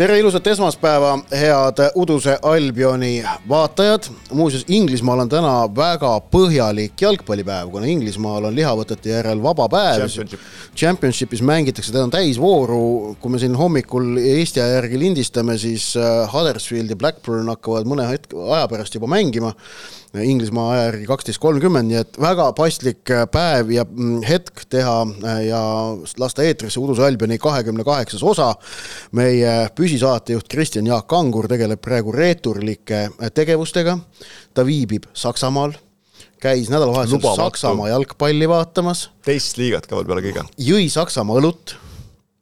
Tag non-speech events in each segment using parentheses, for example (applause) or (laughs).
tere ilusat esmaspäeva, head Uduse Albioni vaatajad. muuseas, Inglismaal on täna väga põhjalik jalgpallipäev, kuna Inglismaal on lihavõtete järel vaba päev. Championship. Championshipis mängitakse, teda on täisvooru, kui me siin hommikul Eesti aja järgi lindistame, siis äh, Huddersfield ja Blackburn hakkavad mõne hetke aja pärast juba mängima Inglismaa aja järgi kaksteist kolmkümmend, nii et väga paslik äh, päev ja mm, hetk teha äh, ja lasta eetrisse Uduse Albioni kahekümne kaheksas osa. meie püsisaatejuht Kristjan Jaak Kangur tegeleb praegu reeturlike äh, tegevustega. ta viibib Saksamaal, käis nädalavahetusel. Saksamaa jalgpalli vaatamas, teist liigat ka veel peale kõige, jõi Saksamaa õlut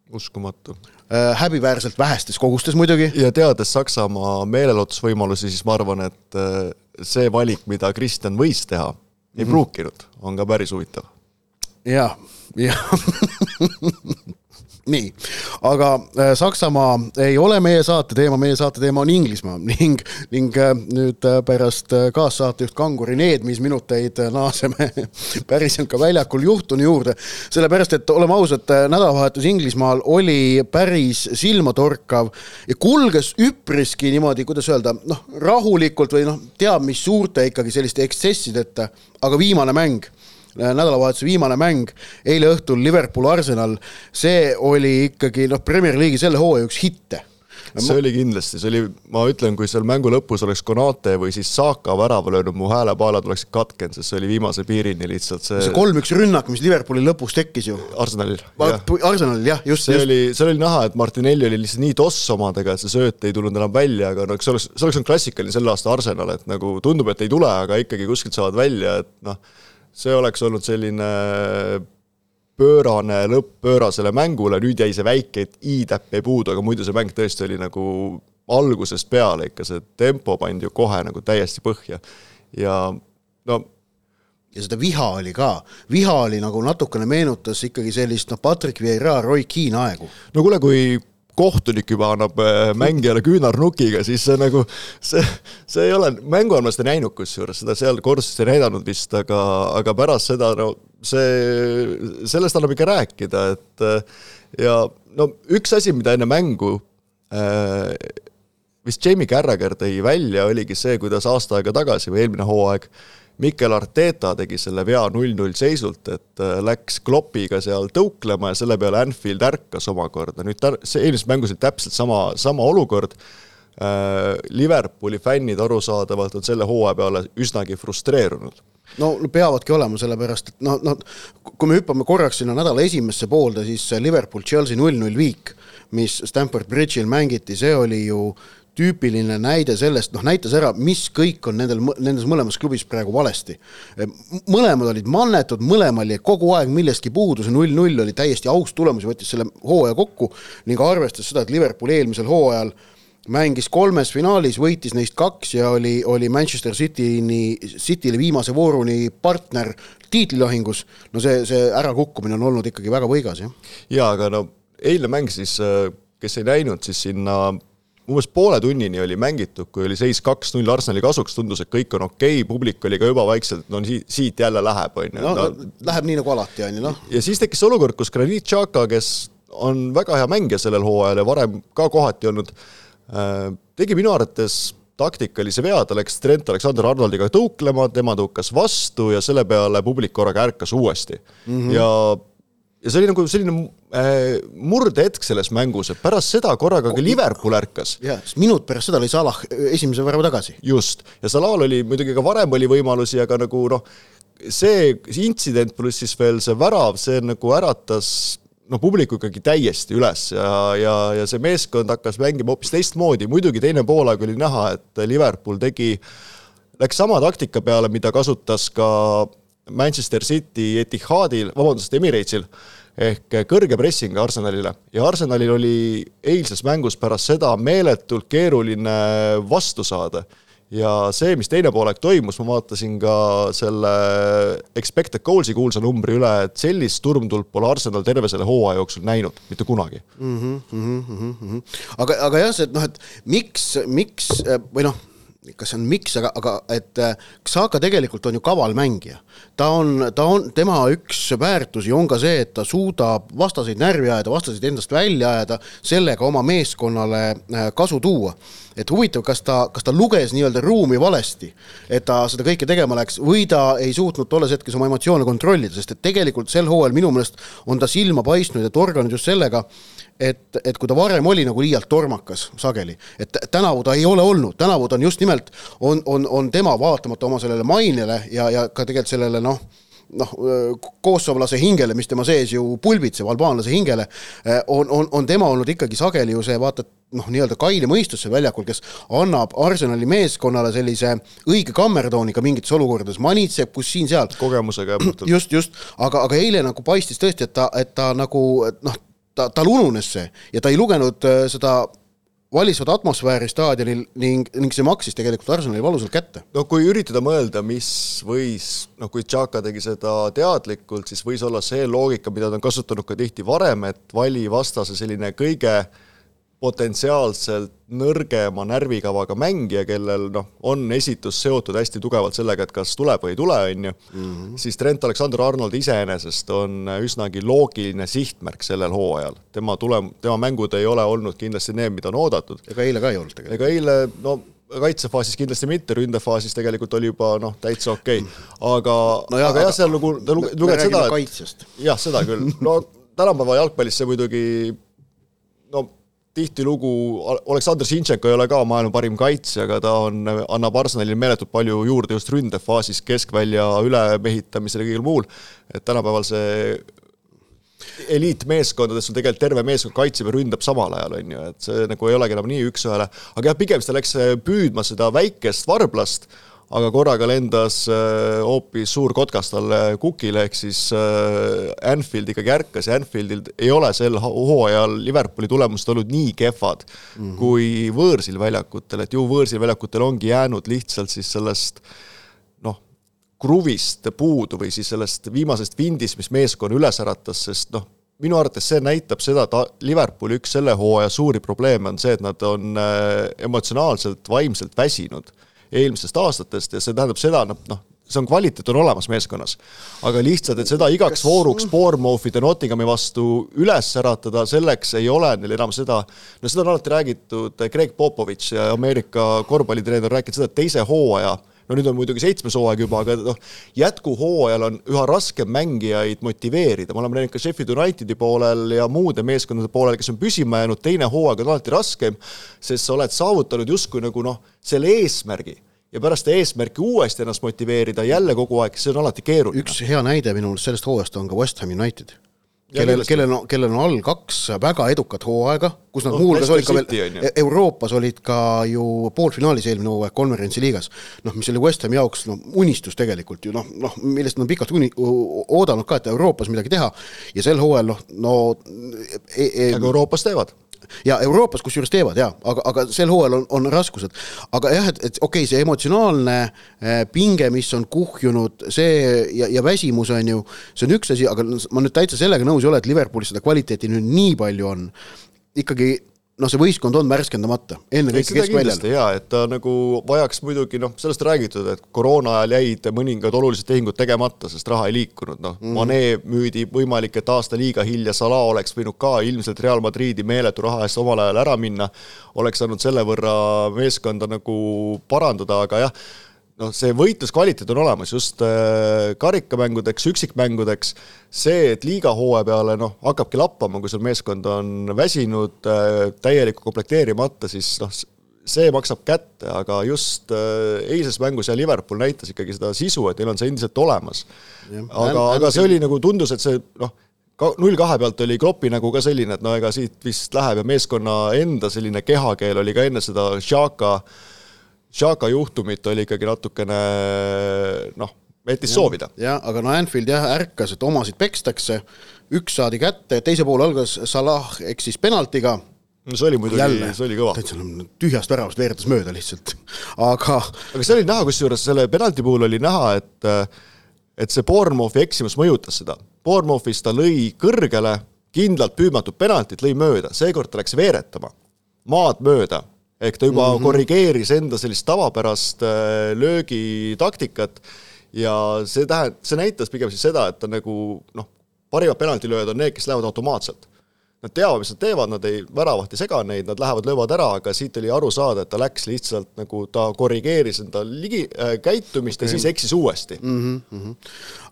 uskumatu. Äh, häbiväärselt vähestes kogustes muidugi. ja teades Saksamaa meelelahutusvõimalusi, siis ma arvan, et äh, see valik, mida Kristjan võis teha, ei Mhm. pruukinud, on ka päris huvitav. jah, jah (laughs) nii, aga äh, Saksamaa ei ole meie saate teema, meie saate teema on Inglismaa. (laughs) Ning, ning äh, nüüd äh, pärast kaassaatejuht Kanguri needmisminuteid äh, naaseme (laughs) päriselt ka väljakul juhtunu juurde. sellepärast, et oleme ausad, nädalavahetus Inglismaal oli päris silmatorkav ja kulges üpriski niimoodi, kuidas öelda, noh, rahulikult või noh, teab mis suurte ikkagi selliste ekstsessideta, aga viimane mäng nädalavahetuse viimane mäng, eile õhtul Liverpool Arsenal, see oli ikkagi noh, Premier League'i selle hooaja üks hitte. see oli kindlasti, see oli, ma ütlen, kui seal mängu lõpus oleks Konate või siis Saaka värava löönud, mu häälepaalad oleksid katkenud, sest see oli viimase piirini lihtsalt see, see kolm-üks rünnak, mis Liverpooli lõpus tekkis ju. Arsenalil. Arsenalil jah, just, see just. oli, seal oli näha, et Martinelli oli lihtsalt nii toss omadega, et see sööt ei tulnud enam välja, aga no eks see oleks, see oleks olnud klassikaline selle aasta Arsenal, et nagu tundub, et ei tule, aga ikkagi kuskilt saavad välja, et noh, see oleks olnud selline pöörane lõpp pöörasele mängule, nüüd jäi see väike, et i-täpp jäi puudu, aga muidu see mäng tõesti oli nagu algusest peale ikka, see tempo pandi ju kohe nagu täiesti põhja. ja no ja seda viha oli ka, viha oli nagu natukene meenutas ikkagi sellist noh, Patrick Vieira, Roy Keane aegu. no kuule, kui kohtunik juba annab äh, mängijale küünarnukiga, siis see nagu, see, see ei ole, mängu on ma seda näinud kusjuures, seda seal kordselt ei näidanud vist, aga, aga pärast seda no see, sellest annab ikka rääkida, et äh, ja no üks asi, mida enne mängu äh, vist Jamie Carragher tõi välja, oligi see, kuidas aasta aega tagasi või eelmine hooaeg Mikel Arteta tegi selle vea null-null seisult, et äh, läks Kloppiga seal tõuklema ja selle peale Anfield ärkas omakorda, nüüd tar-, see eelmises mängus oli täpselt sama, sama olukord, Liverpooli fännid arusaadavalt on selle hooaja peale üsnagi frustreerunud. No peavadki olema, sellepärast et noh, noh, kui me hüppame korraks sinna nädala esimesse poolde, siis Liverpool-Chelsea null-null viik, mis Stamford Bridge'il mängiti, see oli ju tüüpiline näide sellest, noh näitas ära, mis kõik on nendel, nendes mõlemas klubis praegu valesti. mõlemad olid mannetud, mõlemal jäi kogu aeg millestki puudu, see null-null oli täiesti aus tulemus võttis selle hooaja kokku ning arvestas seda, et Liverpool eelmisel hooajal mängis kolmes finaalis, võitis neist kaks ja oli, oli Manchester City'ni, City'le viimase vooruni partner tiitlilahingus. no see, see ärakukkumine on olnud ikkagi väga võigas, jah. jaa, aga no eilne mäng siis, kes ei näinud, siis sinna umbes poole tunnini oli mängitud, kui oli seis kaks-null Arsenali kasuks, tundus, et kõik on okei okay,, publik oli ka juba vaikselt, no siit, siit jälle läheb, on ju. no läheb nii nagu alati, on ju, noh. ja siis tekkis olukord, kus Granit Xhaka, kes on väga hea mängija sellel hooajal ja varem ka kohati olnud, tegi minu arvates taktikalise vea, ta läks Trent Alexander-Arnoldiga tõuklema, tema tõukas vastu ja selle peale publik korraga ärkas uuesti mm. -hmm. ja, ja see oli nagu selline äh, murdehetk selles mängus, et pärast seda korraga ka Liverpool ärkas. jah, minut pärast seda lõi Salah esimese värava tagasi. just, ja Salah'l oli muidugi ka varem oli võimalusi, aga nagu noh, see, see intsident pluss siis veel see värav, see nagu äratas noh, publiku ikkagi täiesti üles ja, ja, ja see meeskond hakkas mängima hoopis teistmoodi, muidugi teine poolaeg oli näha, et Liverpool tegi, läks sama taktika peale, mida kasutas ka Manchester City Etihadil, vabandust, Emirates'il, ehk kõrge pressing Arsenalile ja Arsenalil oli eilses mängus pärast seda meeletult keeruline vastu saada ja see, mis teine poolek toimus, ma vaatasin ka selle expected goals'i kuulsa numbri üle, et sellist turmtuld pole Arsenal terve selle hooaja jooksul näinud, mitte kunagi mm. -hmm, mm -hmm, mm -hmm. aga, aga jah, see, et noh, et miks, miks või noh, kas see on miks, aga, aga et Xhaka tegelikult on ju kaval mängija. ta on, ta on, tema üks väärtusi on ka see, et ta suudab vastaseid närvi ajada, vastaseid endast välja ajada, sellega oma meeskonnale äh, kasu tuua. et huvitav, kas ta, kas ta luges nii-öelda ruumi valesti, et ta seda kõike tegema läks või ta ei suutnud tolles hetkes oma emotsioone kontrollida, sest et tegelikult sel hooajal minu meelest on ta silma paistnud ja torganud just sellega, et, et kui ta varem oli nagu liialt tormakas sageli, et tänavu ta ei ole olnud, tänavu ta on just nimelt, on, on, on tema vaatamata oma sellele mainele ja, ja ka tegelikult sellele noh, noh, koossovlase hingele, mis tema sees ju pulbitseb, albaanlase hingele, on, on, on tema olnud ikkagi sageli ju see vaata, noh, nii-öelda kaine mõistus seal väljakul, kes annab Arsenali meeskonnale sellise õige kammertooni ka mingites olukordades, manitseb kus siin-seal. kogemusega. just, just, aga, aga eile nagu paistis tõesti, et ta, et ta nagu noh, ta, tal ununes see ja ta ei lugenud äh, seda valitsevat atmosfääri staadionil ning, ning see maksis tegelikult Arsenali valusalt kätte. no kui üritada mõelda, mis võis, noh kui Xhaka tegi seda teadlikult, siis võis olla see loogika, mida ta on kasutanud ka tihti varem, et vali vastase selline kõige äh, potentsiaalselt nõrgema närvikavaga mängija, kellel noh, on esitus seotud hästi tugevalt sellega, et kas tuleb või ei tule, on ju, mhm. siis Trent Alexander-Arnold iseenesest on üsnagi loogiline sihtmärk sellel hooajal. tema tulem-, tema mängud ei ole olnud kindlasti need, mida on oodatud. ega eile ka ei olnud tegelikult. ega eile, no kaitsefaasis kindlasti mitte, ründefaasis tegelikult oli juba noh, täitsa okei okay., aga no, aga jah, seal nagu ta luges seda, et jah, seda küll, no tänapäeva jalgpallis see muidugi no tihtilugu, Aleksandr Zintšenko ei ole ka maailma parim kaitsja, aga ta on, annab Arsenalile meeletult palju juurde just ründefaasis, keskvälja ülemehitamisel ja kõigil muul, et tänapäeval see eliitmeeskondades sul tegelikult terve meeskond kaitseb ja ründab samal ajal, on ju, et see nagu ei olegi enam nii üks-ühele, aga jah, pigem ta läks püüdma seda väikest varblast, aga korraga lendas äh, hoopis suur kotkas talle kukile, ehk siis äh, Anfield ikkagi ärkas ja Anfieldil ei ole sel hooajal Liverpooli tulemused olnud nii kehvad mm -hmm. kui võõrsil väljakutel, et ju võõrsil väljakutel ongi jäänud lihtsalt siis sellest noh, kruvist puudu või siis sellest viimasest vindist, mis meeskonna üles äratas, sest noh, minu arvates see näitab seda, et Liverpooli üks selle hooaja suuri probleeme on see, et nad on äh, emotsionaalselt, vaimselt väsinud eelmistest aastatest ja see tähendab seda, noh, see on kvaliteet on olemas meeskonnas. aga lihtsalt, et seda igaks vooruks Bournemouthide Nottinghami vastu üles äratada, selleks ei ole neil enam seda, no seda on alati räägitud, Greg Popovitš ja Ameerika korvpallitreener rääkinud seda, et teise hooaja no nüüd on muidugi seitsmes hooaeg juba, aga noh, jätkuhooajal on üha raskem mängijaid motiveerida, me oleme näinud ka Sheffield Unitedi poolel ja muude meeskondade poolel, kes on püsima jäänud, teine hooaeg on alati raskem, sest sa oled saavutanud justkui nagu noh, selle eesmärgi. Ja pärast eesmärki uuesti ennast motiveerida jälle kogu aeg, see on alati keeruline. üks hea näide minu meelest sellest hooajast on ka West Ham United kellel, kellel on, kellel on all kaks väga edukat hooaega, kus nad no, muuhulgas olid ka veel, e-, Euroopas olid ka ju poolfinaalis eelmine hooaeg konverentsi liigas. noh, mis oli West Hami jaoks no unistus tegelikult ju noh, noh, millest nad pikalt uni-, oodanud ka, et Euroopas midagi teha. Ja sel hooajal noh, no e, e, aga Euroopas teevad ja Euroopas kusjuures teevad jaa, aga, aga sel hooajal on, on raskused. aga jah, et, et okei okay,, see emotsionaalne eh, pinge, mis on kuhjunud, see ja, ja väsimus on ju, see on üks asi, aga ma nüüd täitsa sellega nõus ei ole, et Liverpoolis seda kvaliteeti nüüd nii palju on. ikkagi noh, see võistkond on värskendamata, ennekõike keskväljal. jaa, et ta nagu vajaks muidugi noh, sellest räägitud, et koroona ajal jäid mõningad olulised tehingud tegemata, sest raha ei liikunud, noh mm., Mane müüdi võimalik, et aasta liiga hilja, Salah oleks võinud ka ilmselt Real Madridi meeletu raha eest omal ajal ära minna, oleks saanud selle võrra meeskonda nagu parandada, aga jah, noh, see võitluskvaliteet on olemas just äh, karikamängudeks, üksikmängudeks, see, et liiga hooaja peale noh, hakkabki lappama, kui sul meeskond on väsinud, äh, täielikult komplekteerimata, siis noh, see maksab kätte, aga just äh, eilses mängus ja Liverpool näitas ikkagi seda sisu, et neil on see endiselt olemas. aga, aga see oli nagu, tundus, et see noh, null kahe pealt oli Kloppi nagu ka selline, et no ega siit vist läheb ja meeskonna enda selline kehakeel oli ka enne seda Xhaka äh, Xhaka juhtumit oli ikkagi natukene noh, jättis soovida. jah, aga no Anfield jah ärkas, et omasid pekstakse, üks saadi kätte, teise poole algas Salah eksis penaltiga. No see oli muidugi, see oli kõva. täitsa tühjast väravast veeretas mööda lihtsalt, (laughs) aga aga see oli näha, kusjuures selle penalti puhul oli näha, et et see Bournemouthi eksimus mõjutas seda. Bournemouthis ta lõi kõrgele, kindlalt püüdmatut penaltit lõi mööda, seekord ta läks veeretama, maad mööda ehk ta juba mm -hmm. korrigeeris enda sellist tavapärast äh, löögitaktikat ja see tähend-, see näitas pigem siis seda, et ta nagu noh, parimad penaltilööjad on need, kes lähevad automaatselt nad teavad, mis nad teevad, nad ei, väravat ei sega neid, nad lähevad, löövad ära, aga siit oli aru saada, et ta läks lihtsalt nagu, ta korrigeeris enda ligi äh,, käitumist okay. ja siis eksis uuesti mm. -hmm.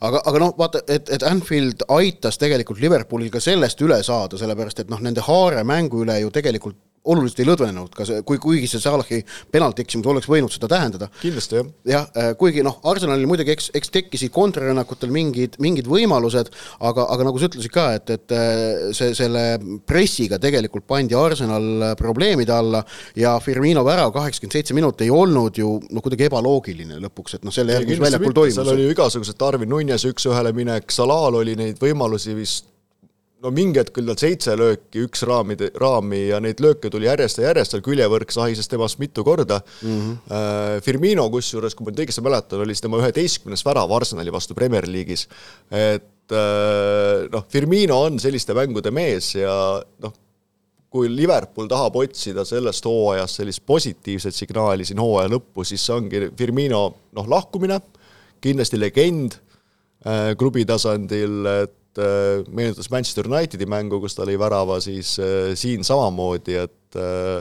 aga, aga noh, vaata, et, et Anfield aitas tegelikult Liverpoolil ka sellest üle saada, sellepärast et noh, nende haare mängu üle ju tegelikult oluliselt ei lõdvenenud, ka see, kui, kuigi see Salahi penalti eksimus oleks võinud seda tähendada. kindlasti, jah. jah, äh, kuigi noh, Arsenalil muidugi eks, eks tekkisid kontrarünnakutel mingid, mingid võimalused, aga, aga nagu sa ütlesid ka, et, et äh, see, selle pressiga tegelikult pandi Arsenal probleemide alla ja Firmino värav kaheksakümmend seitse minutit ei olnud ju noh, kuidagi ebaloogiline lõpuks, et noh, selle järgi, mis väljakul toimus. seal oli igasugused Darwin Nunes üks-ühele minek, Salal oli neid võimalusi vist no mingi hetk oli tal seitse lööki, üks raamide, raami ja neid lööke tuli järjest ja järjest, seal küljevõrk sahises temast mitu korda mm. -hmm. Firmino kusjuures, kui ma nüüd õigesti mäletan, oli see tema üheteistkümnes värav Arsenali vastu Premier League'is. et äh, noh, Firmino on selliste mängude mees ja noh, kui Liverpool tahab otsida sellest hooajast sellist positiivset signaali siin hooaja lõppu, siis see ongi Firmino noh, lahkumine, kindlasti legend äh, klubi tasandil, et Äh, meenutas Manchester Unitedi mängu, kus ta lõi värava, siis äh, siin samamoodi, et äh,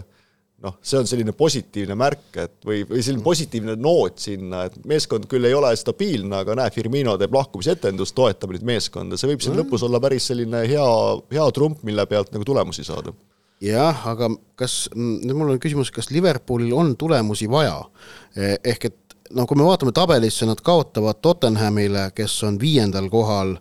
noh, see on selline positiivne märk, et või, või selline positiivne noot sinna, et meeskond küll ei ole stabiilne, aga näe, Firmino teeb lahkumisetendust, toetab nüüd meeskonda, see võib siin mm. lõpus olla päris selline hea, hea trump, mille pealt nagu tulemusi saada. jah, aga kas, nüüd mul on küsimus, kas Liverpoolil on tulemusi vaja? Eh, ehk et noh, kui me vaatame tabelisse, nad kaotavad Tottenhamile, kes on viiendal kohal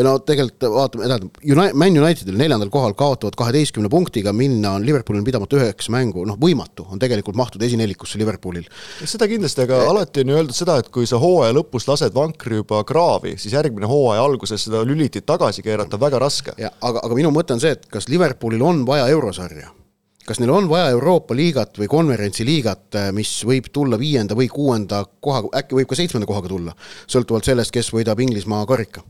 või no tegelikult vaatame, tähendab, Man Unitedil neljandal kohal kaotavad kaheteistkümne punktiga, minna on Liverpoolil pidamata üheksa mängu, noh võimatu on tegelikult mahtuda esinelikusse Liverpoolil. seda kindlasti, aga e alati on ju öeldud seda, et kui sa hooaja lõpus lased vankri juba kraavi, siis järgmine hooaja alguses seda lülitit tagasi keerata on väga raske. aga, aga minu mõte on see, et kas Liverpoolil on vaja eurosarja? kas neil on vaja Euroopa liigat või konverentsiliigat, mis võib tulla viienda või kuuenda koha, äkki võib ka seitsmenda kohaga tulla, sõltuvalt sellest, kes võidab Inglismaa karika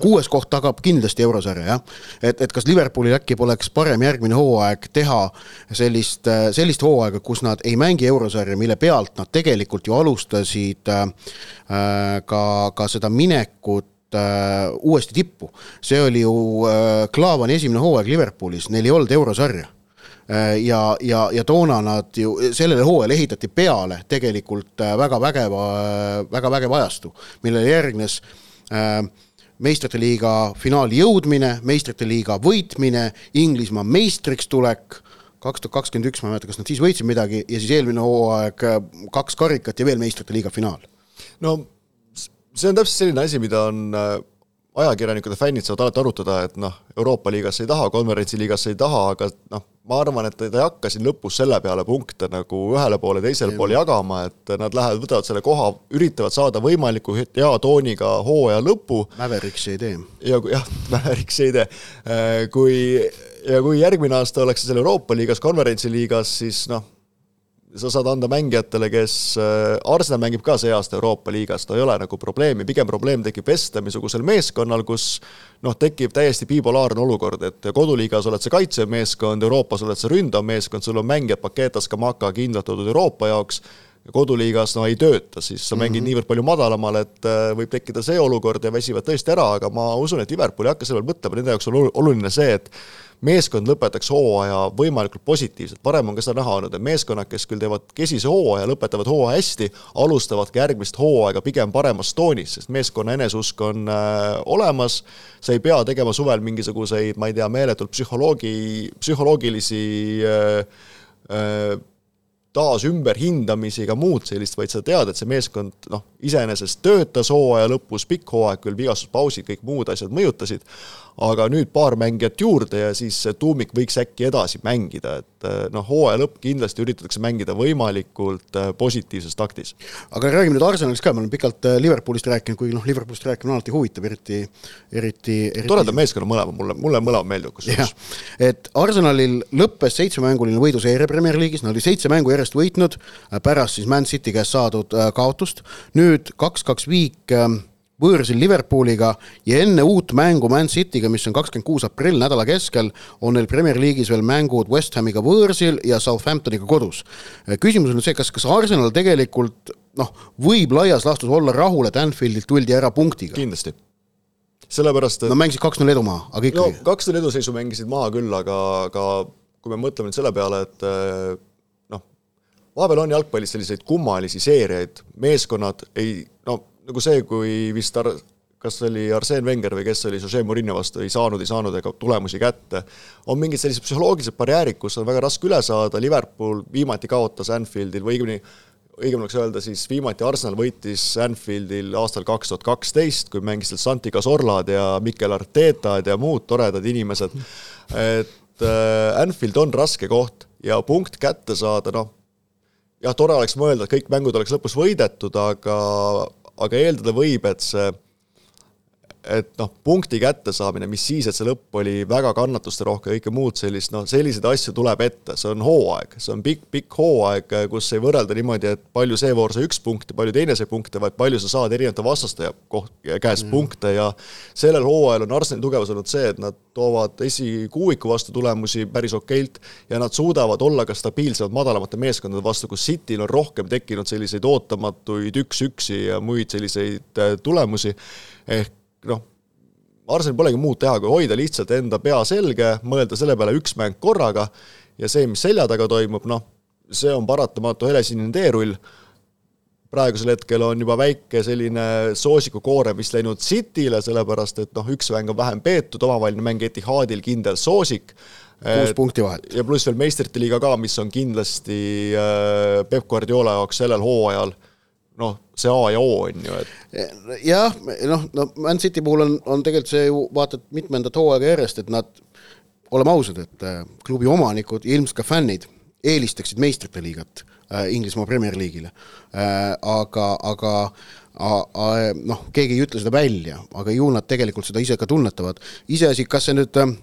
kuues koht tagab kindlasti eurosarja, jah. et, et kas Liverpoolil äkki poleks parem järgmine hooaeg teha sellist, sellist hooaega, kus nad ei mängi eurosarja, mille pealt nad tegelikult ju alustasid äh, ka, ka seda minekut äh, uuesti tippu. see oli ju äh, Klaavani esimene hooaeg Liverpoolis, neil ei olnud eurosarja äh, ja, ja, ja toona nad ju, sellele hooajale ehitati peale tegelikult äh, väga vägeva, väga vägev ajastu, millele järgnes äh, meistrite liiga finaali jõudmine, meistrite liiga võitmine, Inglismaa meistriks tulek, kaks tuhat kakskümmend üks, ma ei mäleta, kas nad siis võitsid midagi ja siis eelmine hooaeg kaks karikat ja veel meistrite liiga finaal. no see on täpselt selline asi, mida on äh, ajakirjanikud ja fännid saavad alati arutada, et noh, Euroopa liigasse ei taha, konverentsiliigasse ei taha, aga noh, ma arvan, et ta ei hakka siin lõpus selle peale punkte nagu ühele poole, teisele poole jagama, et nad lähevad, võtavad selle koha, üritavad saada võimaliku hea tooniga hooaja lõpu. Mäveriks ei tee. ja kui jah, (laughs) Mäveriks ei tee. Äh, kui, ja kui järgmine aasta ollakse seal Euroopa liigas, konverentsiliigas, siis noh, sa saad anda mängijatele, kes, äh, Arsenal mängib ka see aasta Euroopa liigas, no ei ole nagu probleemi, pigem probleem tekib Vestemi-sugusel meeskonnal, kus noh, tekib täiesti bipolaarne olukord, et koduliigas oled sa kaitsev meeskond, Euroopas oled sa ründav meeskond, sul on mängijad Paketas, Kamaka kindlalt toodud Euroopa jaoks, koduliigas no ei tööta, siis sa mängid mm -hmm. niivõrd palju madalamal, et äh, võib tekkida see olukord ja väsivad tõesti ära, aga ma usun, et Liverpool ei hakka selle peale mõtlema, nende jaoks on oluline see, et meeskond lõpetaks hooaja võimalikult positiivselt, varem on ka seda näha olnud, et meeskonnad, kes küll teevad kesise hooaja, lõpetavad hooaja hästi, alustavad ka järgmist hooaega pigem paremas toonis, sest meeskonna eneseusk on äh, olemas, sa ei pea tegema suvel mingisuguseid, ma ei tea, meeletult psühholoogi, psühholoogilisi äh, äh, taas ümberhindamisi ega muud sellist, vaid sa tead, et see meeskond noh, iseenesest töötas hooaja lõpus, pikk hooaeg küll, vigastuspausid, kõik muud asjad mõjutasid, aga nüüd paar mängijat juurde ja siis tuumik võiks äkki edasi mängida, et eh, noh, hooaja lõpp kindlasti üritatakse mängida võimalikult eh, positiivses taktis. aga räägime nüüd Arsenalist ka, me oleme pikalt eh, Liverpoolist rääkinud, kuigi noh, Liverpoolist rääkimine on alati huvitav, eriti, eriti, eriti toredad meeskonna mõlemad, mulle, mulle mõlemad meeldivad kusjuures. et Arsenalil lõppes seitsmemänguline võiduseeria Premier League'is, nad olid seitse mängu järjest võitnud, pärast siis Man City käest saadud kaotust, nüüd kaks-kaks viik võõrsil Liverpooliga ja enne uut mängu Man Cityga, mis on kakskümmend kuus aprill nädala keskel, on neil Premier League'is veel mängud West Hamiga võõrsil ja Southamptoniga kodus. küsimus on nüüd see, kas, kas Arsenal tegelikult noh, võib laias laastus olla rahul, et Anfieldilt tuldi ära punktiga? kindlasti. sellepärast, et no mängisid kaks-null edu maha, aga ikkagi no kaks-null eduseisu mängisid maha küll, aga, aga kui me mõtleme nüüd selle peale, et noh, vahepeal on jalgpallis selliseid kummalisi seeriaid, meeskonnad ei, no nagu see, kui vist ar-, kas oli Arsene Wenger või kes oli Jose Murillo vastu, ei saanud, ei saanud ega tulemusi kätte. on mingid sellised psühholoogilised barjäärid, kus on väga raske üle saada, Liverpool viimati kaotas Anfieldil või õigemini õigem oleks öelda siis viimati Arsenal võitis Anfieldil aastal kaks tuhat kaksteist, kui mängisid Santi Cazorlad ja Mikel Artetad ja muud toredad inimesed. et äh, Anfield on raske koht ja punkt kätte saada, noh, jah, tore oleks mõelda, et kõik mängud oleks lõpus võidetud, aga aga eeldada võib, et see et noh, punkti kättesaamine, mis siis, et see lõpp oli väga kannatusterohke, kõike muud sellist, noh, selliseid asju tuleb ette, see on hooaeg, see on pikk, pikk hooaeg, kus ei võrrelda niimoodi, et palju see voor sai üks punkt ja palju teine sai punkte, vaid palju sa saad erinevate vastaste koht-, käest mm. punkte. Ja sellel hooajal on Arsenali tugevus olnud see, et nad toovad esikuuiku vastu tulemusi päris okeilt ja nad suudavad olla ka stabiilsemad madalamate meeskondade vastu, kus Cityl on rohkem tekkinud selliseid ootamatuid üks-üksi ja muid selliseid äh, tulemusi, ehk noh, Arsenal polegi muud teha, kui hoida lihtsalt enda pea selge, mõelda selle peale üks mäng korraga ja see, mis selja taga toimub, noh, see on paratamatu helesinine teerull, praegusel hetkel on juba väike selline soosikukoorem vist läinud Cityle, sellepärast et noh, üks mäng on vähem peetud, omavaheline mäng Etihadil kindel soosik, kuus punkti vahet. ja pluss veel meistrite liiga ka, mis on kindlasti äh, Peep Guardiola jaoks sellel hooajal noh, see A ja O on ju, et jah, noh, no Man City puhul on, on tegelikult see ju vaata et mitmendat hooaega järjest, et nad, oleme ausad, et äh, klubi omanikud ja ilmselt ka fännid eelistaksid meistrite liigat äh, Inglismaa Premier League'ile äh,. aga, aga noh, keegi ei ütle seda välja, aga ju nad tegelikult seda ise ka tunnetavad. iseasi, kas see nüüd äh,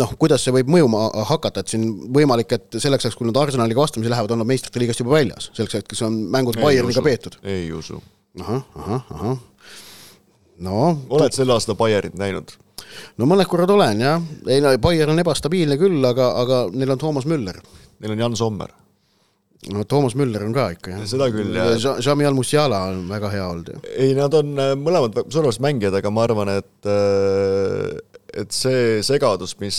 noh, kuidas see võib mõjuma hakata, et siin võimalik, et selleks ajaks, kui nad Arsenaliga vastamisi lähevad, on nad meistrite liigast juba väljas, selleks hetkeks on mängud Bayerniga peetud. ei usu. ahah, ahah, ahah. no. oled sel aastal Bayernit näinud? no mõned korrad olen jah, ei no Bayern on ebastabiilne küll, aga, aga neil on Toomas Müller. Neil on Jan Sommer. no Toomas Müller on ka ikka jah. seda küll jah. Jami Al-Musiala on väga hea olnud ju. ei, nad on äh, mõlemad suurepärased mängijad, aga ma arvan, et äh, et see segadus, mis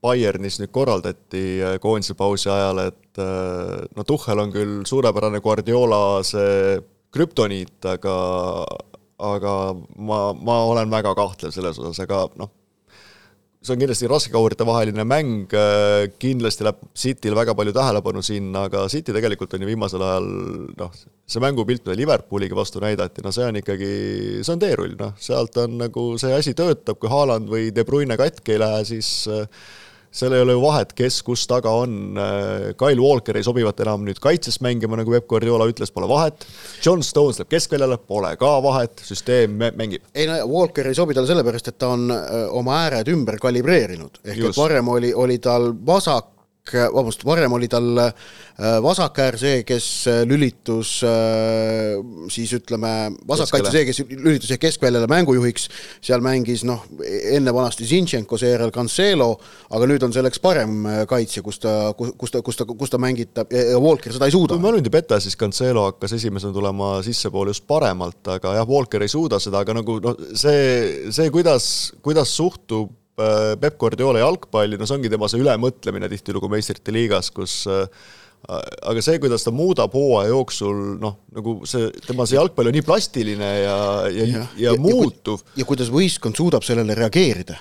Bayernis nüüd korraldati äh, koondise pausi ajal, et äh, no Tuhhel on küll suurepärane Guardiola see krüptoniit, aga aga ma, ma olen väga kahtlev selles osas, aga noh, see on kindlasti raskekaurite vaheline mäng, äh, kindlasti läheb Cityl väga palju tähelepanu sinna, aga City tegelikult on ju viimasel ajal noh, see mängupilt, mida Liverpooliga vastu näidati, no see on ikkagi, see on teerull, noh, sealt on nagu see asi töötab, kui Haaland või De Bruyne katki ei lähe, siis äh, seal ei ole ju vahet, kes kus taga on, Kyle Walker ei sobivat enam nüüd kaitses mängima, nagu Peep Guardiola ütles, pole vahet, John Stones läheb keskväljale, pole ka vahet, süsteem mängib. ei no Walker ei sobi talle sellepärast, et ta on oma ääred ümber kalibreerinud, ehk Just. et varem oli, oli tal vasak vabandust, varem oli tal äh, vasakäär see, kes äh, lülitus äh, siis ütleme, vasakkaitse see, kes lülitus keskväljale mängujuhiks, seal mängis noh, enne vanasti Zinchenko, seejärel Cancelo, aga nüüd on selleks parem kaitsja, kus ta, kus ta, kus ta, kus ta mängitab ja Walker seda ei suuda. kui ma nüüd ei peta, siis Cancelo hakkas esimesena tulema sissepoole just paremalt, aga jah, Walker ei suuda seda, aga nagu noh, see, see, kuidas, kuidas suhtub Äh, Peep Guardiola jalgpalli, no see ongi tema see ülemõtlemine tihtilugu meistrite liigas, kus äh, aga see, kuidas ta muudab hooaja jooksul noh, nagu see, tema see jalgpall on nii plastiline ja, ja, ja, ja, ja muutuv. ja kuidas võistkond suudab sellele reageerida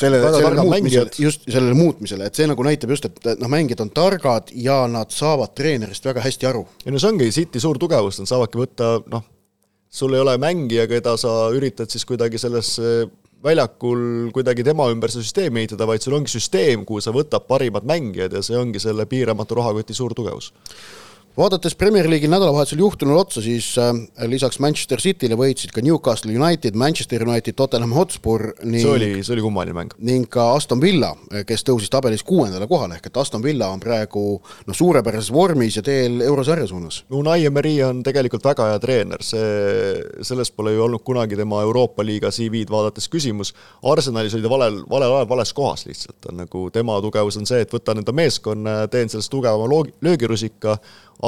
sellele, sellele muutmisele, just sellele muutmisele, et see nagu näitab just, et noh, mängijad on targad ja nad saavad treenerist väga hästi aru. ei no see ongi City suur tugevus, nad saavadki võtta noh, sul ei ole mängija, keda sa üritad siis kuidagi sellesse väljakul kuidagi tema ümber seda süsteemi ehitada, vaid sul ongi süsteem, kuhu sa võtad parimad mängijad ja see ongi selle piiramatu rahakoti suur tugevus vaadates Premier League'i nädalavahetusel juhtunule otsa, siis äh, lisaks Manchester City'le võitsid ka Newcastle United, Manchester United, Tottenham Hotspur ning see oli, see oli kummaline mäng. ning ka Aston Villa, kes tõusis tabelis kuuendale kohale, ehk et Aston Villa on praegu noh, suurepärases vormis ja teel eurosarja suunas. Unai Emery on tegelikult väga hea treener, see, selles pole ju olnud kunagi tema Euroopa liiga CV-d vaadates küsimus, Arsenalis oli ta valel, valel ajal vales kohas lihtsalt, on nagu tema tugevus on see, et võtan enda meeskonna ja teen sellest tugevama löögirusika,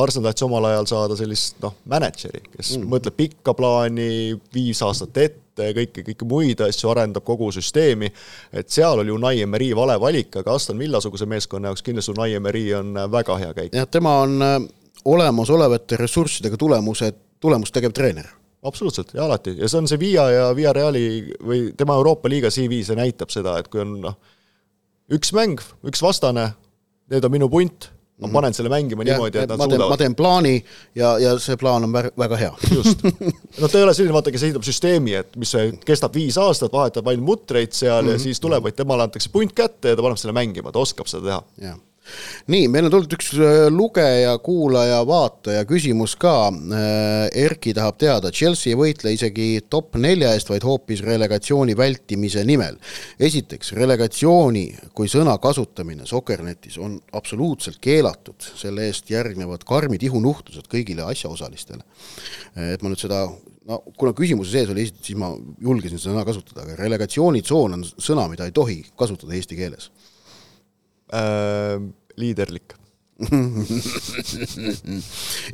Arsenal tahtis omal ajal saada sellist noh, mänedžeri, kes mm. mõtleb pikka plaani, viis aastat ette, kõiki, kõiki muid asju, arendab kogu süsteemi, et seal oli Unai Emery vale valik, aga Aston Villa-suguse meeskonna jaoks kindlasti Unai Emery on väga hea käik. jah, tema on äh, olemasolevate ressurssidega tulemused, tulemust tegev treener absoluutselt, ja alati, ja see on see Via ja Via Reali või tema Euroopa liiga CV, see näitab seda, et kui on noh, üks mäng, üks vastane, need on minu punt ma mhm. panen selle mängima ja, niimoodi, et nad ma teen, suudavad. ma teen plaani ja, ja see plaan on väga hea. just. (laughs) noh, ta ei ole selline, vaata, kes ehitab süsteemi, et mis kestab viis aastat, vahetab ainult mutreid seal mm -hmm. ja mhm. siis tuleb, vaid temale antakse punt kätte ja ta paneb selle mängima, ta oskab seda teha. Nii, meil on tulnud üks äh, lugeja, kuulaja, vaataja küsimus ka. Äh, Erki tahab teada, Chelsea ei võitle isegi top nelja eest, vaid hoopis relegatsiooni vältimise nimel. esiteks, relegatsiooni kui sõna kasutamine Sokernetis on absoluutselt keelatud, selle eest järgnevad karmid ihunuhtlused kõigile asjaosalistele. Äh, et ma nüüd seda no kuna küsimuse sees oli, siis ma julgesin seda sõna kasutada, aga relegatsioonitsoon on sõna, mida ei tohi kasutada eesti keeles äh, liiderlik. (laughs)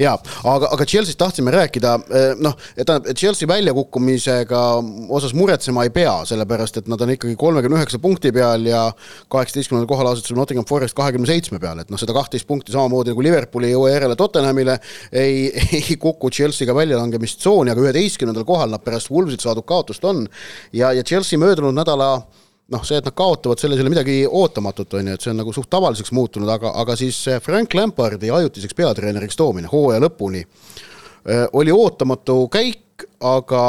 Jaa, aga, aga Chelsea'st tahtsime rääkida, eh, noh, tähendab, Chelsea väljakukkumisega osas muretsema ei pea, sellepärast et nad on ikkagi kolmekümne üheksa punkti peal ja kaheksateistkümnendal kohal asetusel Nottingham Forest kahekümne seitsme peal, et noh, seda kahtteist punkti samamoodi nagu Liverpool ei jõua järele Tottenhamile, ei, (laughs) ei kuku Chelsea'ga väljalangemistsooni, aga üheteistkümnendal kohal nad pärast Wolvesilt saadud kaotust on. Ja, ja Chelsea möödunud nädala noh, see, et nad kaotavad, selles ei ole midagi ootamatut, on ju, et see on nagu suht tavaliseks muutunud, aga, aga siis Frank Lampardi ajutiseks peatreeneriks toomine hooaja lõpuni äh, oli ootamatu käik, aga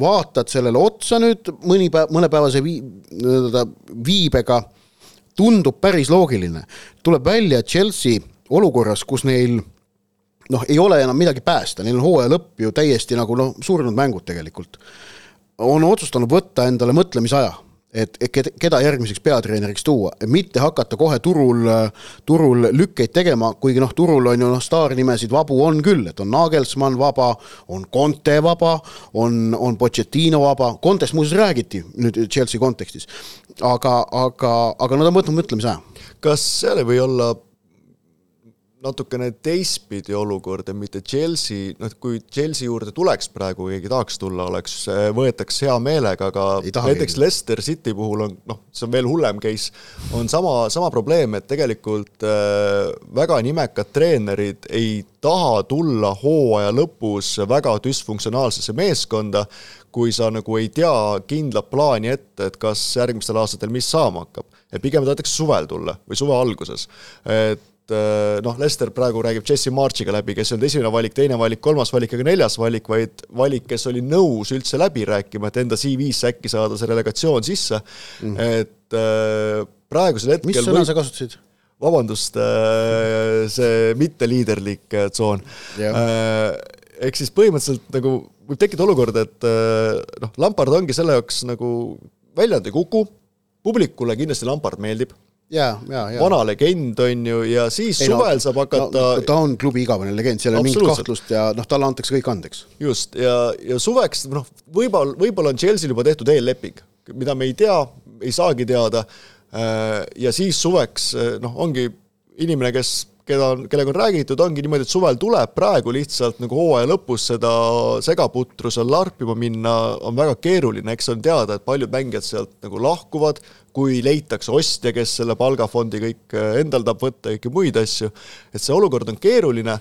vaatad sellele otsa nüüd mõni päev, mõnepäevase vii-, nii-öelda viibega, tundub päris loogiline. tuleb välja, et Chelsea olukorras, kus neil noh, ei ole enam midagi päästa, neil on hooaja lõpp ju täiesti nagu noh, surnud mängud tegelikult, on otsustanud võtta endale mõtlemisaja et keda järgmiseks peatreeneriks tuua, mitte hakata kohe turul, turul lükkeid tegema, kuigi noh, turul on ju noh, staarnimesid vabu on küll, et on Nagelsmann vaba, on Conte vaba, on, on Pochettino vaba, Contest muuseas räägiti nüüd Chelsea kontekstis. aga, aga, aga nad on võtnud mõtlemisaja. kas seal ei või olla natukene teistpidi olukord ja mitte Chelsea, noh kui Chelsea juurde tuleks praegu, keegi tahaks tulla, oleks, võetaks hea meelega, aga näiteks Leicester City puhul on noh, see on veel hullem case, on sama, sama probleem, et tegelikult äh, väga nimekad treenerid ei taha tulla hooaja lõpus väga düsfunktsionaalsesse meeskonda, kui sa nagu ei tea kindlat plaani ette, et kas järgmistel aastatel mis saama hakkab. et pigem tahetakse suvel tulla või suve alguses. et Äh, noh, Lester praegu räägib Jesse Marchiga läbi, kes ei olnud esimene valik, teine valik, kolmas valik ega neljas valik, vaid valik, kes oli nõus üldse läbi rääkima, et enda CV-sse äkki saada see relegatsioon sisse mm., et äh, praegusel hetkel mis sõna võib... sa kasutasid? vabandust, äh, see mitteliiderlik tsoon. Ehk siis põhimõtteliselt nagu võib tekkida olukord, et noh, Lampard ongi selle jaoks nagu väljend ei kuku, publikule kindlasti Lampard meeldib ja, ja, ja. vana legend, on ju, ja siis ei, suvel no, saab hakata no, ta on klubi igavene legend, seal ei ole mingit kahtlust ja noh, talle antakse kõik andeks. just, ja, ja suveks noh, võib-olla, võib-olla on Chelsea'l juba tehtud eelleping, mida me ei tea, ei saagi teada, äh, ja siis suveks noh, ongi inimene, kes keda on, kellega on räägitud, ongi niimoodi, et suvel tuleb praegu lihtsalt nagu hooaja lõpus seda segaputru seal larpima minna, on väga keeruline, eks on teada, et paljud mängijad sealt nagu lahkuvad, kui leitakse ostja, kes selle palgafondi kõik äh, endal tahab võtta kõiki muid asju, et see olukord on keeruline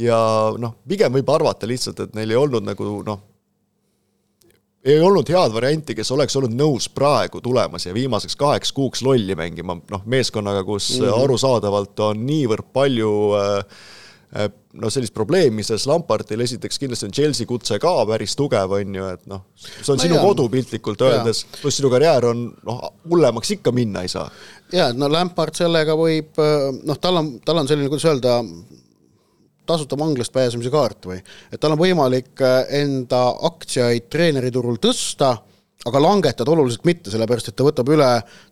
ja noh, pigem võib arvata lihtsalt, et neil ei olnud nagu noh, ei olnud head varianti, kes oleks olnud nõus praegu tulema siia viimaseks kaheks kuuks lolli mängima, noh, meeskonnaga, kus mm -hmm. arusaadavalt on niivõrd palju äh, noh, sellist probleemi, sest Lampardil esiteks kindlasti on Chelsea kutse ka päris tugev, on ju, et noh, see on no sinu jah. kodu piltlikult öeldes, pluss sinu karjäär on noh, hullemaks ikka minna ei saa. jaa, no Lampard sellega võib noh, tal on, tal on selline, kuidas öelda, tasuta vanglast pääsemise kaart või? et tal on võimalik äh, enda aktsiaid treeneriturul tõsta aga langetada oluliselt mitte, sellepärast et ta võtab üle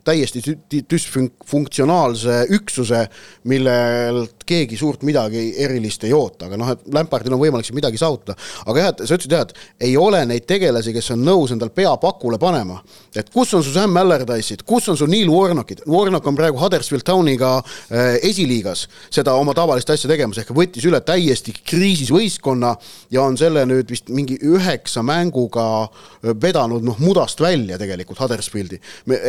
täiesti düsfunktsionaalse üksuse, millelt keegi suurt midagi erilist ei oota, aga noh, et Lampardil on võimalik siin midagi saavutada. aga jah, et sa ütlesid jah, et ei ole neid tegelasi, kes on nõus endal pea pakule panema. et kus on su Sam Allardyce'id, kus on su Neil Warnockid, Warnock on praegu Huddersfield Towniga äh, esiliigas seda oma tavalist asja tegemas, ehk võttis üle täiesti kriisis võistkonna ja on selle nüüd vist mingi üheksa mänguga äh, vedanud noh, mudast välja tegelikult Huddersfieldi.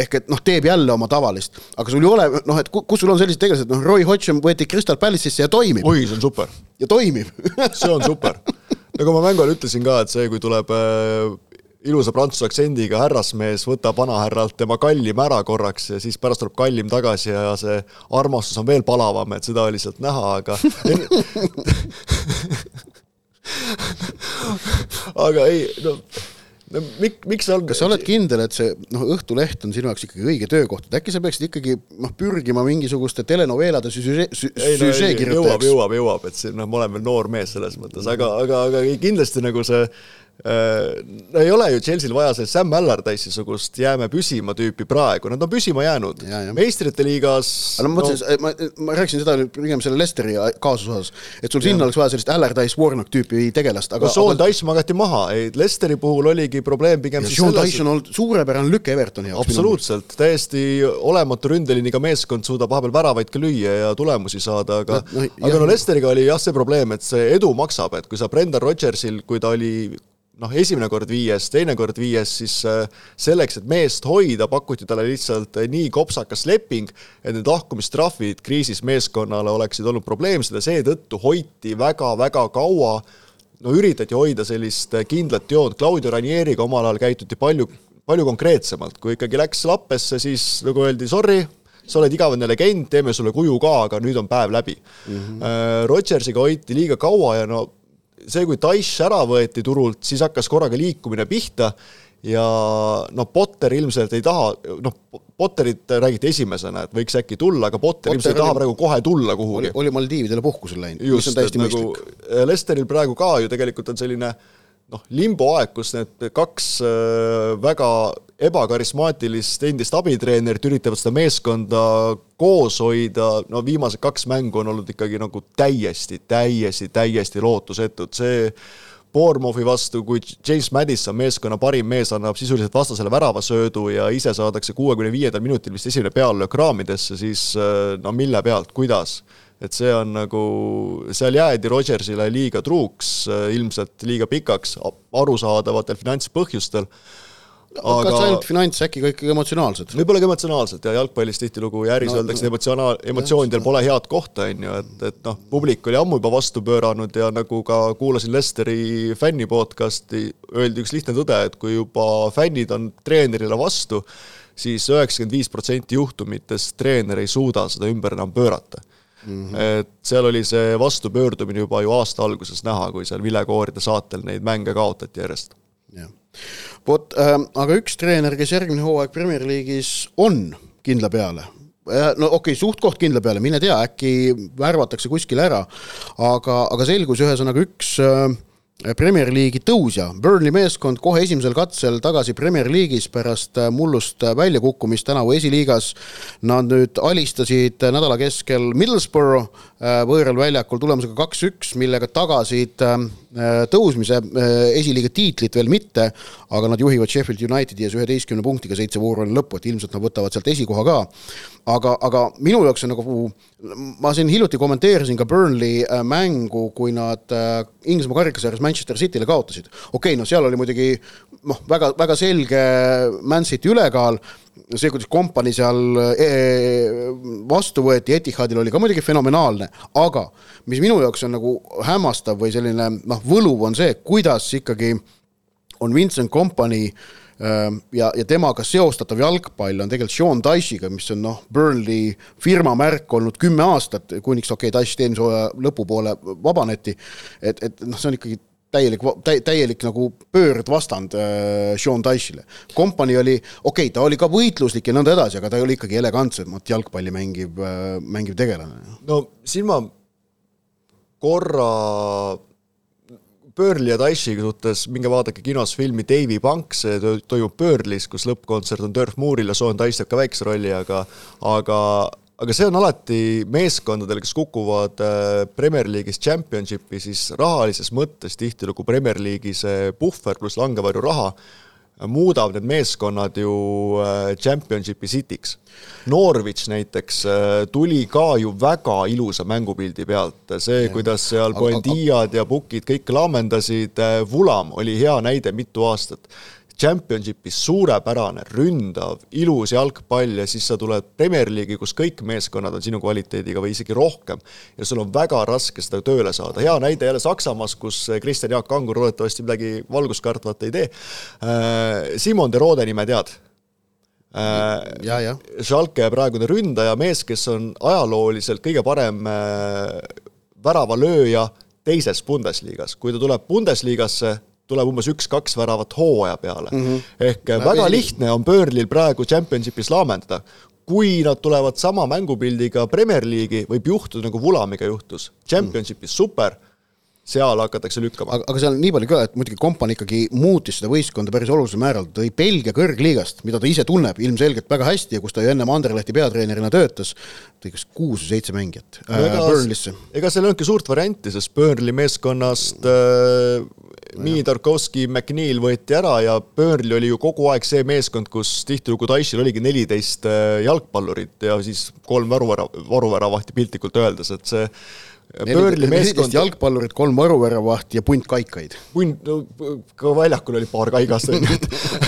ehk et noh, teeb jälle oma tavalist, aga sul ei ole noh, et kus sul on sellised tegelased, noh, Roy Hodgson võeti Crystal Palace'isse ja toimib. oi, see on super. ja toimib (laughs) see on super. nagu ma mängu ajal ütlesin ka, et see, kui tuleb äh, ilusa prantsuse aktsendiga härrasmees võtab vanahärralt tema kallim ära korraks ja siis pärast tuleb kallim tagasi ja see armastus on veel palavam, et seda oli sealt näha, aga (laughs) aga ei, no no mik-, miks sa kas sa oled kindel, et see noh, Õhtuleht on sinu jaoks ikkagi õige töökoht, et äkki sa peaksid ikkagi noh, pürgima mingisuguste telenoveelade süžee, süžee kirjutajaks? jõuab, jõuab, jõuab, et see noh, ma olen veel noor mees selles mõttes, aga, aga, aga kindlasti nagu see no ei ole ju Chelsea'l vaja sellist Sam Allardyce'i sugust jääme püsima tüüpi praegu, nad on püsima jäänud. meistrite liigas no ma mõtlesin no..., ma, ma rääkisin seda nüüd pigem selle Lesteri kaasuse osas, et sul sinna oleks vaja sellist Allardyce Warnock tüüpi tegelast, aga no Sean aga... Dyche magati maha, ei Lesteri puhul oligi probleem pigem Sean Dyche on olnud suurepärane lüke Evertoni jaoks. absoluutselt, täiesti olematu ründeliniga meeskond suudab vahepeal väravaid ka lüüa ja tulemusi saada, aga no, no, aga jah. no Lesteriga oli jah see probleem, et see edu maksab, et kui sa Brendan Rodgersil, kui ta oli noh, esimene kord viies, teine kord viies, siis äh, selleks, et meest hoida, pakuti talle lihtsalt äh, nii kopsakas leping, et need lahkumistrahvid kriisis meeskonnale oleksid olnud probleemsed ja seetõttu hoiti väga-väga kaua no üritati hoida sellist äh, kindlat joont, Claudio Ranieriga omal ajal käituti palju, palju konkreetsemalt, kui ikkagi läks lappesse, siis nagu öeldi sorry, sa oled igavene legend, teeme sulle kuju ka, aga nüüd on päev läbi mm. -hmm. Rodgersiga hoiti liiga kaua ja no see, kui Daesh ära võeti turult, siis hakkas korraga liikumine pihta ja noh, Potter ilmselt ei taha, noh, Potterit räägiti esimesena, et võiks äkki tulla, aga Potter, Potter ilmselt ei taha praegu kohe tulla kuhugi. oli Maldiividele puhkusele läinud, mis on täiesti nagu mõistlik. Lesteril praegu ka ju tegelikult on selline noh, limboaeg, kus need kaks äh, väga ebakarismaatilist endist abitreenerit üritavad seda meeskonda koos hoida, no viimased kaks mängu on olnud ikkagi nagu täiesti, täiesti, täiesti lootusetud, see Bournemouthi vastu, kui James Madison, meeskonna parim mees, annab sisuliselt vastasele väravasöödu ja ise saadakse kuuekümne viiendal minutil vist esimene peallöök raamidesse, siis no mille pealt, kuidas? et see on nagu, seal jäädi Rodgersile liiga truuks, ilmselt liiga pikaks, arusaadavatel finantspõhjustel aga kas ainult finants, äkki ikkagi emotsionaalsed? võib-olla ka emotsionaalselt ja jalgpallis tihtilugu ja äris no, öeldakse no, emotsionaal, emotsioonidel pole head kohta, on ju, et, et noh, publik oli ammu juba vastu pööranud ja nagu ka kuulasin Lesteri fänni podcast'i, öeldi üks lihtne tõde, et kui juba fännid on treenerile vastu, siis üheksakümmend viis protsenti juhtumitest treener ei suuda seda ümber enam pöörata Mm -hmm. et seal oli see vastupöördumine juba ju aasta alguses näha, kui seal vilekooride saatel neid mänge kaotati järjest. Jah vot äh,, aga üks treener, kes järgmine hooaeg Premier League'is on kindla peale, äh, no okei okay,, suht-koht kindla peale, mine tea, äkki värvatakse kuskile ära, aga, aga selgus ühesõnaga üks äh, Premier League'i tõusja, Burnley meeskond kohe esimesel katsel tagasi Premier League'is pärast äh, mullust äh, väljakukkumist tänavu esiliigas. Nad nüüd alistasid nädala keskel Middlesbrough võõral väljakul tulemusega kaks-üks, millega tagasid tõusmise esiliiga tiitlit veel mitte, aga nad juhivad Sheffield Unitedi ees üheteistkümne punktiga seitse vooru on lõppu, et ilmselt nad võtavad sealt esikoha ka. aga, aga minu jaoks on nagu, ma siin hiljuti kommenteerisin ka Burnley mängu, kui nad Inglismaa karikasarjas Manchester City'le kaotasid. okei okay,, no seal oli muidugi noh, väga, väga selge Man City ülekaal, see, kuidas kompanii seal e, vastu võeti Etihadil oli ka muidugi fenomenaalne, aga mis minu jaoks on nagu hämmastav või selline noh, võluv on see, kuidas ikkagi on Vincent Kompany ja, ja temaga seostatav jalgpall on tegelikult Sean Dyche'iga, mis on noh, Burnley firma märk olnud kümme aastat, kuniks okei okay,, Dyche eelmise hooaja lõpupoole vabaneti. et, et noh, see on ikkagi täielik, täielik nagu pöördvastand äh, Sean Dyche'ile. kompanii oli, okei okay,, ta oli ka võitluslik ja nõnda edasi, aga ta oli ikkagi elegantsemat jalgpalli mängiv äh,, mängiv tegelane. no siin ma korra Burnley ja Daeshi suhtes, minge vaadake kinos filmi Davy Punk, see toimub Burnley's, kus lõppkontsert on Turf Mooril ja Sean Dice teeb ka väikse rolli, aga aga aga see on alati meeskondadele, kes kukuvad äh, Premier League'is Championshipi, siis rahalises mõttes tihtilugu Premier League'i see puhver pluss langevarju raha muudab need meeskonnad ju äh, Championshipi City'ks. Norwich näiteks äh, tuli ka ju väga ilusa mängupildi pealt, see, kuidas seal Buendiad ja Pukid kõik laamendasid, Vulam oli hea näide mitu aastat Championshipis suurepärane, ründav, ilus jalgpall ja siis sa tuled Premier League'i, kus kõik meeskonnad on sinu kvaliteediga või isegi rohkem ja sul on väga raske seda tööle saada. hea näide jälle Saksamaas, kus Kristjan Jaak Kangur loodetavasti midagi valguskartvat ei tee. Äh, Simon de Rode nime tead? Äh, ja, ja. Schalke praegune ründaja, mees, kes on ajalooliselt kõige parem väravalööja teises Bundesligas, kui ta tuleb Bundesligasse, tuleb umbes üks-kaks väravat hooaja peale mm. -hmm. ehk Läbi väga lihtne on Burnley'l praegu Championshipis laamendada. kui nad tulevad sama mängupildiga Premier League'i, võib juhtuda nagu Vulamiga juhtus. Championshipis super seal hakatakse lükkama. aga, aga seal on nii palju ka, et muidugi Kompan ikkagi muutis seda võistkonda päris olulisel määral, tõi Belgia kõrgliigast, mida ta ise tunneb ilmselgelt väga hästi ja kus ta ju ennem Anderlehti peatreenerina töötas, kas kuus või seitse mängijat äh, ega, Burnley'sse. ega seal ei olnudki suurt varianti, sest Burnley meeskonnast äh, Mini Tarkovski, McNeil võeti ära ja Burnley oli ju kogu aeg see meeskond, kus tihtilugu Daishil oligi neliteist äh, jalgpallurit ja siis kolm varuvära, varuväravahti piltlikult öeldes, et see Burnley meeskond. jalgpallurid, kolm varuväravaht ja punt kaikaid. punt, no ka väljakul oli paar kaigast, on ju,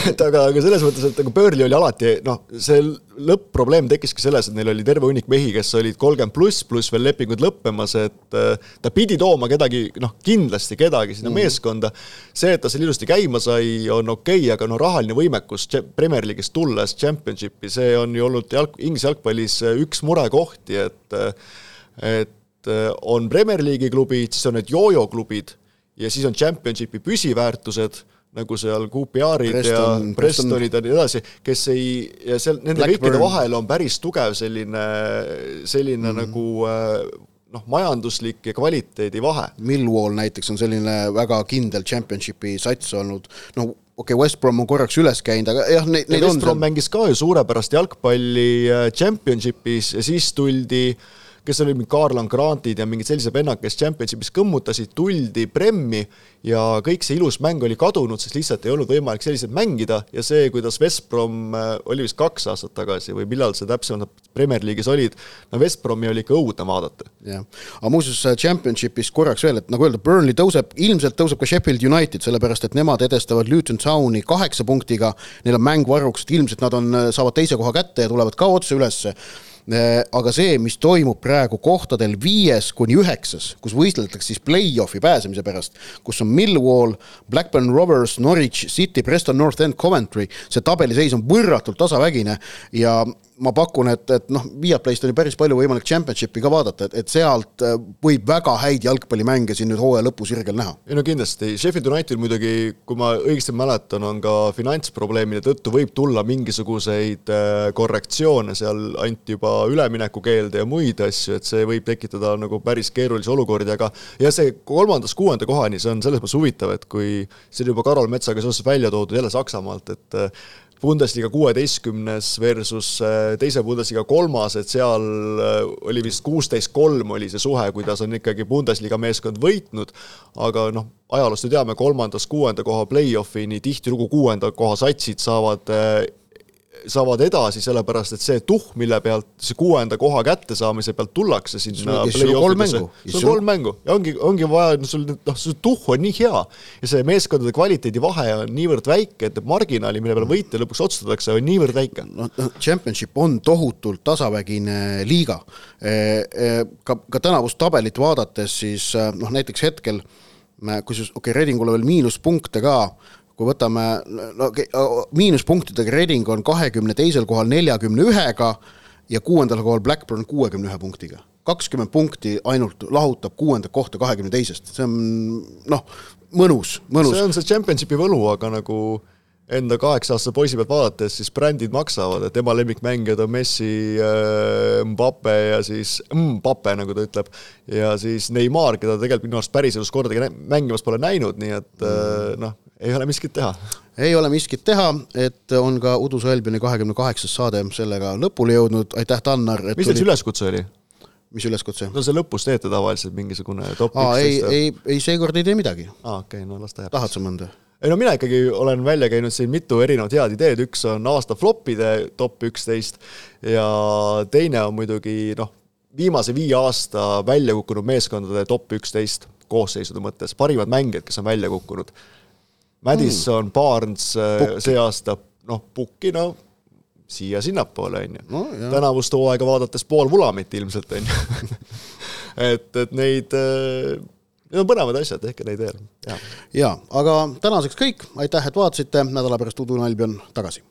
et aga, aga selles mõttes, et nagu Burnley oli alati noh, see lõpp-probleem tekkiski selles, et neil oli terve hunnik mehi, kes olid kolmkümmend pluss, pluss veel lepingud lõppemas, et äh, ta pidi tooma kedagi, noh, kindlasti kedagi sinna mm -hmm. meeskonda. see, et ta seal ilusti käima sai, on okei okay,, aga no rahaline võimekus Premier League'ist tulles Championshipi, see on ju olnud jalg, Inglise jalgpallis üks murekohti, et et Äh, on Premier League'i klubid, siis on need jojo klubid ja siis on Championshipi püsiväärtused, nagu seal QPR-id Preston, ja Prestonid ja nii edasi, kes ei, ja seal nende Blackburn. kõikide vahel on päris tugev selline, selline mm. nagu äh, noh, majanduslik ja kvaliteedi vahe. Millwall näiteks on selline väga kindel Championshipi sats olnud, noh, okei okay,, West Brom on korraks üles käinud, aga jah, neid, neid on West Brom mängis ka ju suurepärast jalgpalli äh, Championshipis ja siis tuldi äh, kes olid mingid Karlan Grantid ja mingid sellised vennad, kes Championshipis kõmmutasid, tuldi Premmi ja kõik see ilus mäng oli kadunud, sest lihtsalt ei olnud võimalik selliselt mängida. Ja see, kuidas West Brom äh, oli vist kaks aastat tagasi või millal see täpsemalt Premier League'is olid, no West Bromi oli ikka õudne vaadata. jah, aga muuseas äh, Championshipis korraks veel, et nagu öelda, Burnley tõuseb, ilmselt tõuseb ka Sheffield United, sellepärast et nemad edestavad Luton Towni kaheksa punktiga, neil on mäng varuks, et ilmselt nad on, äh, saavad teise koha kätte ja tulevad ka otse ülesse aga see, mis toimub praegu kohtadel viies kuni üheksas, kus võistletakse siis play-off'i pääsemise pärast, kus on Millwall, Blackburn Rovers, Norwich City, Preston North End, Coventry, see tabeliseis on võrratult tasavägine ja ma pakun, et, et noh, Viaplayst on ju päris palju võimalik Championshipi ka vaadata, et, et sealt äh, võib väga häid jalgpallimänge siin nüüd hooaja lõpusirgel näha. ei no kindlasti, Sheffield United muidugi, kui ma õigesti mäletan, on ka finantsprobleemide tõttu võib tulla mingisuguseid äh, korrektsioone, seal anti juba üleminekukeelde ja muid asju, et see võib tekitada nagu päris keerulisi olukordi, aga ja see kolmandast kuuenda kohani, see on selles mõttes huvitav, et kui on juba Karol Metsaga seoses välja toodud jälle Saksamaalt, et Bundesliga kuueteistkümnes versus äh, teise Bundesliga kolmas, et seal äh, oli vist kuusteist kolm oli see suhe, kuidas on ikkagi Bundesliga meeskond võitnud, aga noh, ajaloost ju teame, kolmandast kuuenda koha play-off'ini tihtilugu kuuenda koha satsid saavad äh, saavad edasi, sellepärast et see tuhh, mille pealt, see kuuenda koha kättesaamise pealt tullakse sinna mängu. sul on kolm mängu ja ongi, ongi vaja, sul noh, see tuhh on nii hea ja see meeskondade kvaliteedi vahe on niivõrd väike, et marginaali, mille peale võitja lõpuks otsustatakse, on niivõrd väike. noh, Championship on tohutult tasavägine liiga. E, e, ka, ka tänavust tabelit vaadates, siis noh, näiteks hetkel kusjuures okei okay,, Redingul on veel miinuspunkte ka, kui võtame, no miinuspunktidega Reding on kahekümne teisel kohal neljakümne ühega ja kuuendal kohal Blackburn kuuekümne ühe punktiga. kakskümmend punkti ainult lahutab kuuendat kohta kahekümne teisest, see on noh, mõnus, mõnus. see on see championship'i võlu, aga nagu enda kaheksa-aastase poisi pealt vaadates, siis brändid maksavad, et tema lemmikmängijad on Messi, Mbappe ja siis Mbappe, nagu ta ütleb, ja siis Neimar, keda tegelikult minu arust päriselus kordagi mängimas pole näinud, nii et mm. noh, ei ole miskit teha. ei ole miskit teha, et on ka Udu Sõelbini kahekümne kaheksas saade sellega lõpule jõudnud, aitäh, Tannar. mis teil see üleskutse oli? mis üleskutse? no see lõpus teete tavaliselt mingisugune top aa, ei, ei, ei seekord ei tee midagi. aa, okei okay,, no las ta jääb. tahad sa mõnda? Ei no mina ikkagi olen välja käinud siin mitu erinevat head ideed, üks on aasta flopide top üksteist ja teine on muidugi noh, viimase viie aasta välja kukkunud meeskondade top üksteist koosseisude mõttes, parimad mängijad, kes on välja kukkunud. Madison mm., Barnes Pukki. see aasta, noh, Pukki, no siia-sinnapoole, on ju no,. tänavust hooaega vaadates pool Vulamit ilmselt, on ju (laughs) et, et neid Need on põnevad asjad, tehke neid veel, jaa. jaa, aga tänaseks kõik, aitäh, et vaatasite, nädala pärast Udu Nalbi on tagasi